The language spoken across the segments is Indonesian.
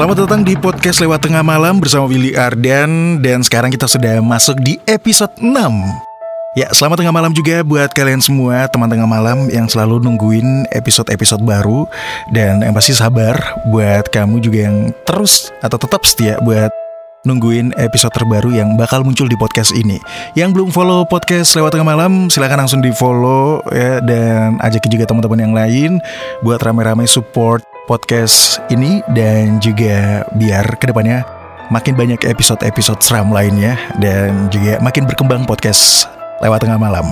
Selamat datang di podcast lewat tengah malam bersama Willy Ardan dan sekarang kita sudah masuk di episode 6. Ya, selamat tengah malam juga buat kalian semua teman tengah malam yang selalu nungguin episode-episode baru dan yang pasti sabar buat kamu juga yang terus atau tetap setia buat nungguin episode terbaru yang bakal muncul di podcast ini. Yang belum follow podcast lewat tengah malam, silahkan langsung di follow ya dan ajakin juga teman-teman yang lain buat rame-rame support podcast ini dan juga biar ke depannya makin banyak episode-episode seram lainnya dan juga makin berkembang podcast lewat tengah malam.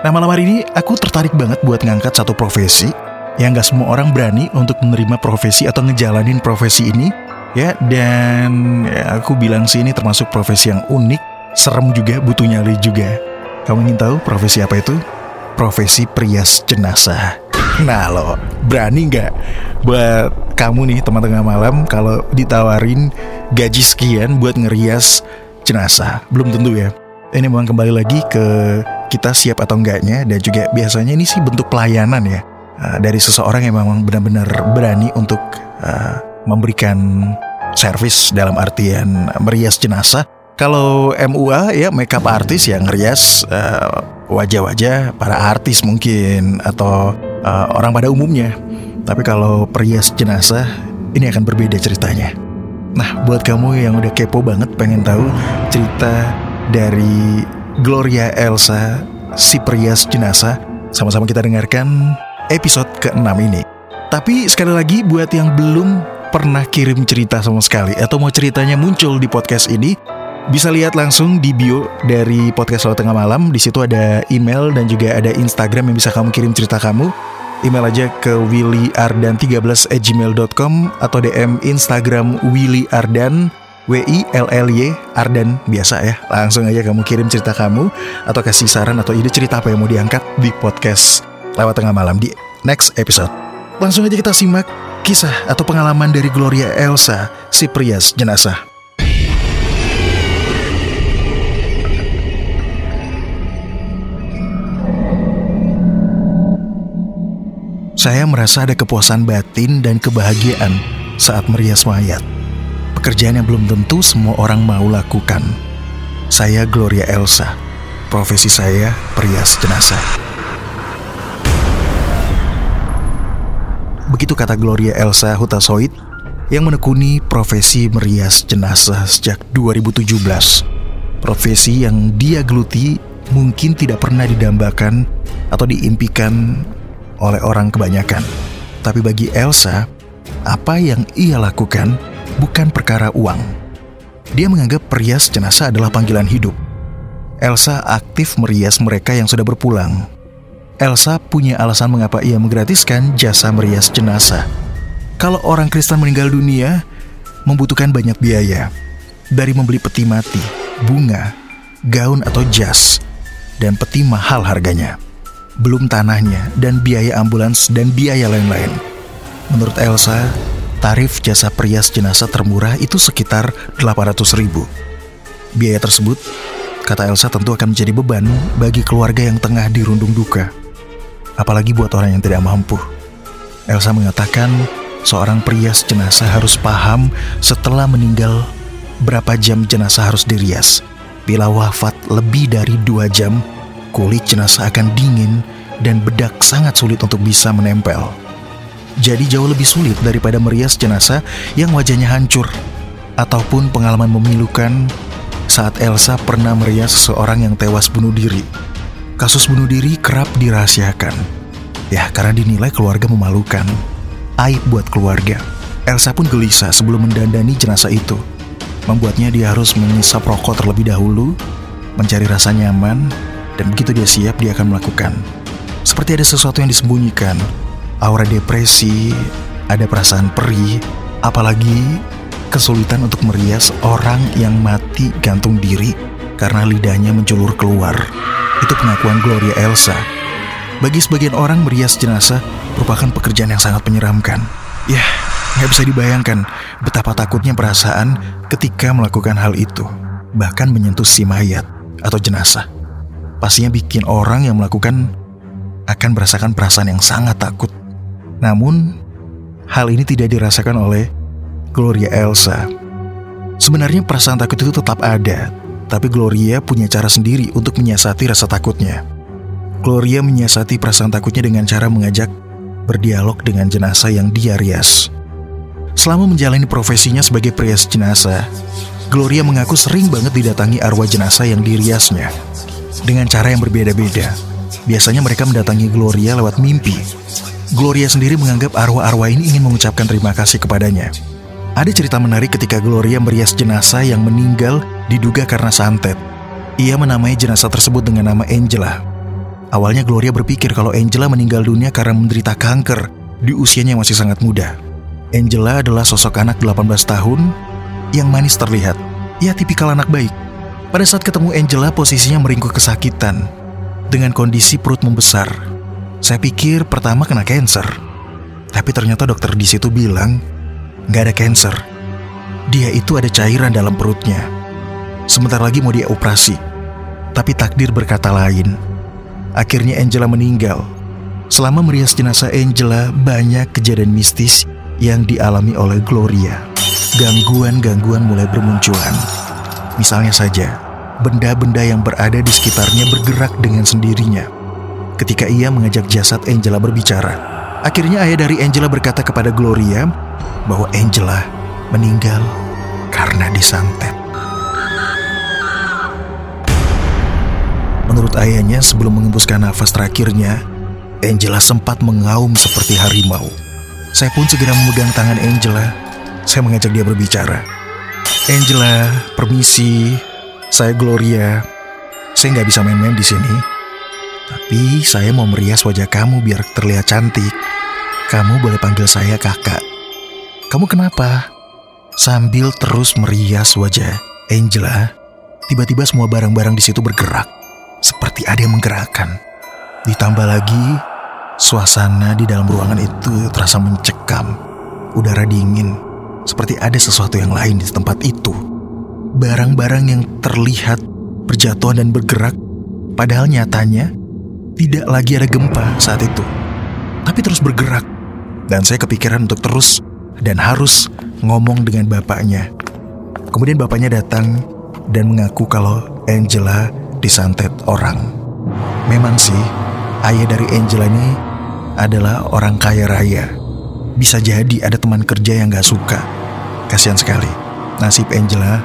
Nah malam hari ini aku tertarik banget buat ngangkat satu profesi yang gak semua orang berani untuk menerima profesi atau ngejalanin profesi ini ya dan ya, aku bilang sih ini termasuk profesi yang unik, serem juga, butuh nyali juga. Kamu ingin tahu profesi apa itu? Profesi perias jenazah. Nah lo, berani nggak buat kamu nih teman tengah malam kalau ditawarin gaji sekian buat ngerias jenazah? Belum tentu ya. Ini memang kembali lagi ke kita siap atau enggaknya dan juga biasanya ini sih bentuk pelayanan ya uh, dari seseorang yang memang benar-benar berani untuk uh, memberikan servis dalam artian merias jenazah. Kalau MUA ya makeup artis yang ngerias uh, wajah-wajah para artis mungkin atau uh, orang pada umumnya. Tapi kalau perias jenazah ini akan berbeda ceritanya. Nah, buat kamu yang udah kepo banget pengen tahu cerita dari Gloria Elsa si perias jenazah, sama-sama kita dengarkan episode ke-6 ini. Tapi sekali lagi buat yang belum pernah kirim cerita sama sekali atau mau ceritanya muncul di podcast ini, bisa lihat langsung di bio dari podcast Selalu Tengah Malam. Di situ ada email dan juga ada Instagram yang bisa kamu kirim cerita kamu email aja ke willyardan13@gmail.com atau DM Instagram Willy Ardan W I L L Y Ardan biasa ya. Langsung aja kamu kirim cerita kamu atau kasih saran atau ide cerita apa yang mau diangkat di podcast lewat tengah malam di next episode. Langsung aja kita simak kisah atau pengalaman dari Gloria Elsa, si prias jenazah. Saya merasa ada kepuasan batin dan kebahagiaan saat merias mayat. Pekerjaan yang belum tentu semua orang mau lakukan. Saya Gloria Elsa. Profesi saya perias jenazah. Begitu kata Gloria Elsa Hutasoid yang menekuni profesi merias jenazah sejak 2017. Profesi yang dia geluti mungkin tidak pernah didambakan atau diimpikan oleh orang kebanyakan. Tapi bagi Elsa, apa yang ia lakukan bukan perkara uang. Dia menganggap perias jenazah adalah panggilan hidup. Elsa aktif merias mereka yang sudah berpulang. Elsa punya alasan mengapa ia menggratiskan jasa merias jenazah. Kalau orang Kristen meninggal dunia, membutuhkan banyak biaya. Dari membeli peti mati, bunga, gaun atau jas, dan peti mahal harganya belum tanahnya dan biaya ambulans dan biaya lain-lain. Menurut Elsa, tarif jasa perias jenazah termurah itu sekitar 800 ribu. Biaya tersebut, kata Elsa tentu akan menjadi beban bagi keluarga yang tengah dirundung duka. Apalagi buat orang yang tidak mampu. Elsa mengatakan seorang perias jenazah harus paham setelah meninggal berapa jam jenazah harus dirias. Bila wafat lebih dari dua jam, kulit jenazah akan dingin dan bedak sangat sulit untuk bisa menempel. Jadi jauh lebih sulit daripada merias jenazah yang wajahnya hancur ataupun pengalaman memilukan saat Elsa pernah merias seseorang yang tewas bunuh diri. Kasus bunuh diri kerap dirahasiakan. Ya, karena dinilai keluarga memalukan. Aib buat keluarga. Elsa pun gelisah sebelum mendandani jenazah itu. Membuatnya dia harus mengisap rokok terlebih dahulu, mencari rasa nyaman, dan begitu dia siap, dia akan melakukan. Seperti ada sesuatu yang disembunyikan, aura depresi, ada perasaan perih, apalagi kesulitan untuk merias orang yang mati gantung diri karena lidahnya menjulur keluar. Itu pengakuan Gloria Elsa. Bagi sebagian orang merias jenazah merupakan pekerjaan yang sangat menyeramkan. Ya, nggak bisa dibayangkan betapa takutnya perasaan ketika melakukan hal itu. Bahkan menyentuh si mayat atau jenazah pastinya bikin orang yang melakukan akan merasakan perasaan yang sangat takut. Namun, hal ini tidak dirasakan oleh Gloria Elsa. Sebenarnya perasaan takut itu tetap ada, tapi Gloria punya cara sendiri untuk menyiasati rasa takutnya. Gloria menyiasati perasaan takutnya dengan cara mengajak berdialog dengan jenazah yang dia rias. Selama menjalani profesinya sebagai perias jenazah, Gloria mengaku sering banget didatangi arwah jenazah yang diriasnya. Dengan cara yang berbeda-beda. Biasanya mereka mendatangi Gloria lewat mimpi. Gloria sendiri menganggap arwah-arwah ini ingin mengucapkan terima kasih kepadanya. Ada cerita menarik ketika Gloria merias jenazah yang meninggal diduga karena santet. Ia menamai jenazah tersebut dengan nama Angela. Awalnya Gloria berpikir kalau Angela meninggal dunia karena menderita kanker di usianya yang masih sangat muda. Angela adalah sosok anak 18 tahun yang manis terlihat. Ia tipikal anak baik. Pada saat ketemu Angela, posisinya meringkuk kesakitan dengan kondisi perut membesar. Saya pikir pertama kena cancer. Tapi ternyata dokter di situ bilang nggak ada cancer. Dia itu ada cairan dalam perutnya. Sebentar lagi mau dia operasi. Tapi takdir berkata lain. Akhirnya Angela meninggal. Selama merias jenazah Angela, banyak kejadian mistis yang dialami oleh Gloria. Gangguan-gangguan mulai bermunculan. Misalnya saja, benda-benda yang berada di sekitarnya bergerak dengan sendirinya. Ketika ia mengajak jasad Angela berbicara, akhirnya ayah dari Angela berkata kepada Gloria bahwa Angela meninggal karena disantet. Menurut ayahnya, sebelum mengembuskan nafas terakhirnya, Angela sempat mengaum seperti harimau. Saya pun segera memegang tangan Angela. Saya mengajak dia berbicara. Angela, permisi. Saya Gloria. Saya nggak bisa main-main di sini. Tapi saya mau merias wajah kamu biar terlihat cantik. Kamu boleh panggil saya kakak. Kamu kenapa? Sambil terus merias wajah Angela, tiba-tiba semua barang-barang di situ bergerak, seperti ada yang menggerakkan. Ditambah lagi, suasana di dalam ruangan itu terasa mencekam. Udara dingin, seperti ada sesuatu yang lain di tempat itu. Barang-barang yang terlihat berjatuhan dan bergerak, padahal nyatanya tidak lagi ada gempa saat itu, tapi terus bergerak. Dan saya kepikiran untuk terus dan harus ngomong dengan bapaknya. Kemudian bapaknya datang dan mengaku kalau Angela disantet orang. Memang sih, ayah dari Angela ini adalah orang kaya raya. Bisa jadi ada teman kerja yang gak suka. Kasihan sekali. Nasib Angela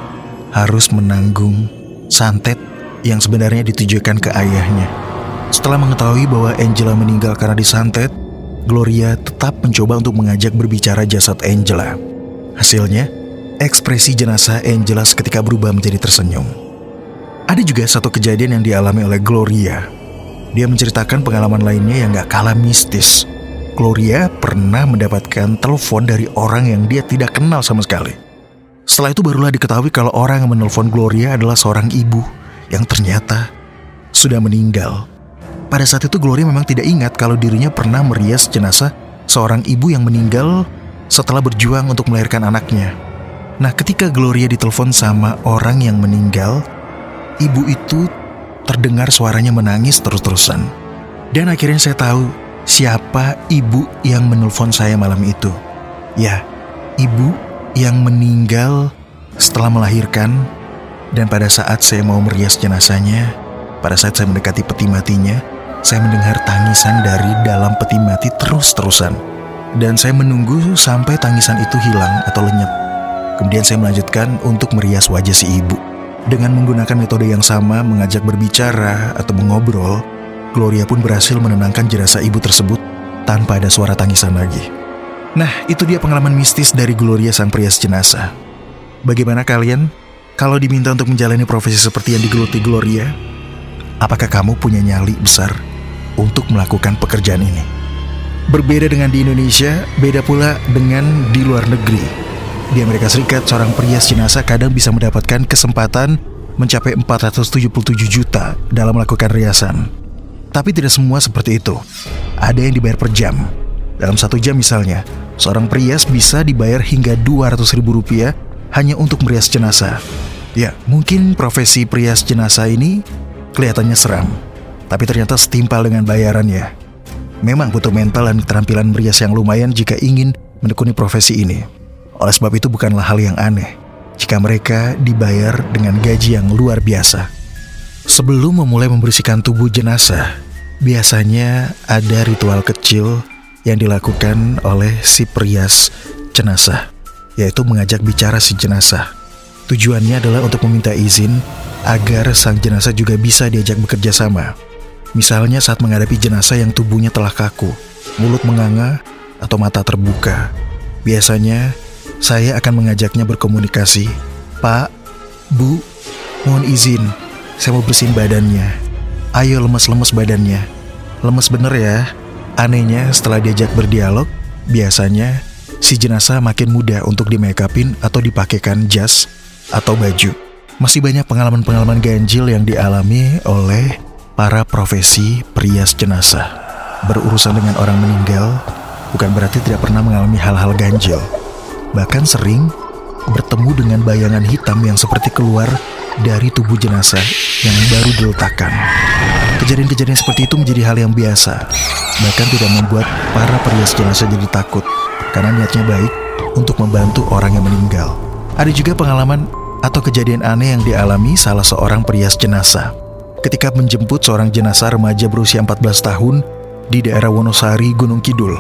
harus menanggung santet yang sebenarnya ditujukan ke ayahnya. Setelah mengetahui bahwa Angela meninggal karena disantet, Gloria tetap mencoba untuk mengajak berbicara jasad Angela. Hasilnya, ekspresi jenazah Angela seketika berubah menjadi tersenyum. Ada juga satu kejadian yang dialami oleh Gloria. Dia menceritakan pengalaman lainnya yang gak kalah mistis. Gloria pernah mendapatkan telepon dari orang yang dia tidak kenal sama sekali. Setelah itu barulah diketahui kalau orang yang menelpon Gloria adalah seorang ibu yang ternyata sudah meninggal pada saat itu Gloria memang tidak ingat kalau dirinya pernah merias jenazah seorang ibu yang meninggal setelah berjuang untuk melahirkan anaknya. Nah, ketika Gloria ditelepon sama orang yang meninggal, ibu itu terdengar suaranya menangis terus-terusan. Dan akhirnya saya tahu siapa ibu yang menelpon saya malam itu. Ya, ibu yang meninggal setelah melahirkan dan pada saat saya mau merias jenazahnya, pada saat saya mendekati peti matinya, saya mendengar tangisan dari dalam peti mati terus-terusan. Dan saya menunggu sampai tangisan itu hilang atau lenyap. Kemudian saya melanjutkan untuk merias wajah si ibu. Dengan menggunakan metode yang sama mengajak berbicara atau mengobrol, Gloria pun berhasil menenangkan jenazah ibu tersebut tanpa ada suara tangisan lagi. Nah, itu dia pengalaman mistis dari Gloria sang perias jenazah. Bagaimana kalian? Kalau diminta untuk menjalani profesi seperti yang digeluti Gloria, apakah kamu punya nyali besar untuk melakukan pekerjaan ini. Berbeda dengan di Indonesia, beda pula dengan di luar negeri. Di Amerika Serikat, seorang pria jenazah kadang bisa mendapatkan kesempatan mencapai 477 juta dalam melakukan riasan. Tapi tidak semua seperti itu. Ada yang dibayar per jam. Dalam satu jam misalnya, seorang prias bisa dibayar hingga 200 ribu rupiah hanya untuk merias jenazah. Ya, mungkin profesi prias jenazah ini kelihatannya seram tapi ternyata setimpal dengan bayarannya. Memang butuh mental dan keterampilan merias yang lumayan jika ingin menekuni profesi ini. Oleh sebab itu bukanlah hal yang aneh jika mereka dibayar dengan gaji yang luar biasa. Sebelum memulai membersihkan tubuh jenazah, biasanya ada ritual kecil yang dilakukan oleh si perias jenazah, yaitu mengajak bicara si jenazah. Tujuannya adalah untuk meminta izin agar sang jenazah juga bisa diajak bekerja sama. Misalnya saat menghadapi jenazah yang tubuhnya telah kaku, mulut menganga, atau mata terbuka. Biasanya, saya akan mengajaknya berkomunikasi. Pak, Bu, mohon izin, saya mau bersihin badannya. Ayo lemes-lemes badannya. Lemes bener ya. Anehnya setelah diajak berdialog, biasanya si jenazah makin mudah untuk di upin atau dipakaikan jas atau baju. Masih banyak pengalaman-pengalaman ganjil yang dialami oleh para profesi perias jenazah. Berurusan dengan orang meninggal bukan berarti tidak pernah mengalami hal-hal ganjil. Bahkan sering bertemu dengan bayangan hitam yang seperti keluar dari tubuh jenazah yang baru diletakkan. Kejadian-kejadian seperti itu menjadi hal yang biasa, bahkan tidak membuat para perias jenazah jadi takut karena niatnya baik untuk membantu orang yang meninggal. Ada juga pengalaman atau kejadian aneh yang dialami salah seorang perias jenazah ketika menjemput seorang jenazah remaja berusia 14 tahun di daerah Wonosari, Gunung Kidul.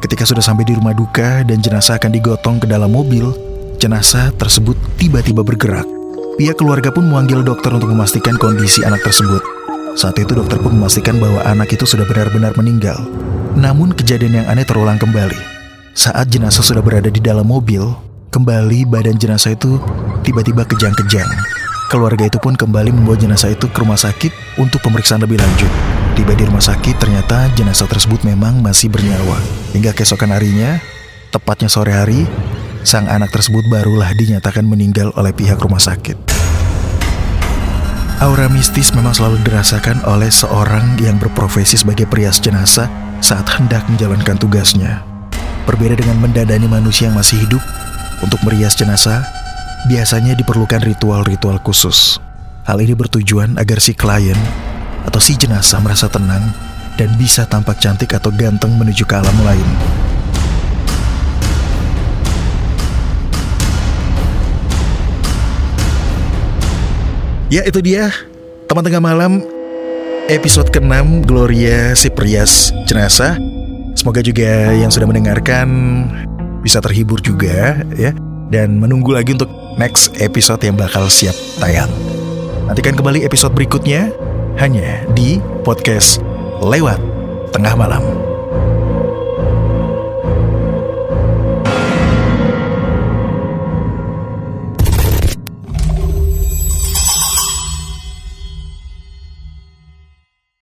Ketika sudah sampai di rumah duka dan jenazah akan digotong ke dalam mobil, jenazah tersebut tiba-tiba bergerak. Pihak keluarga pun memanggil dokter untuk memastikan kondisi anak tersebut. Saat itu dokter pun memastikan bahwa anak itu sudah benar-benar meninggal. Namun kejadian yang aneh terulang kembali. Saat jenazah sudah berada di dalam mobil, kembali badan jenazah itu tiba-tiba kejang-kejang. Keluarga itu pun kembali membawa jenazah itu ke rumah sakit untuk pemeriksaan lebih lanjut. Tiba di rumah sakit, ternyata jenazah tersebut memang masih bernyawa. Hingga keesokan harinya, tepatnya sore hari, sang anak tersebut barulah dinyatakan meninggal oleh pihak rumah sakit. Aura mistis memang selalu dirasakan oleh seorang yang berprofesi sebagai perias jenazah saat hendak menjalankan tugasnya. Berbeda dengan mendadani manusia yang masih hidup, untuk merias jenazah, biasanya diperlukan ritual-ritual khusus. Hal ini bertujuan agar si klien atau si jenazah merasa tenang dan bisa tampak cantik atau ganteng menuju ke alam lain. Ya itu dia teman tengah malam episode ke-6 Gloria si Prias Jenazah. Semoga juga yang sudah mendengarkan bisa terhibur juga ya dan menunggu lagi untuk next episode yang bakal siap tayang. Nantikan kembali episode berikutnya hanya di podcast Lewat Tengah Malam.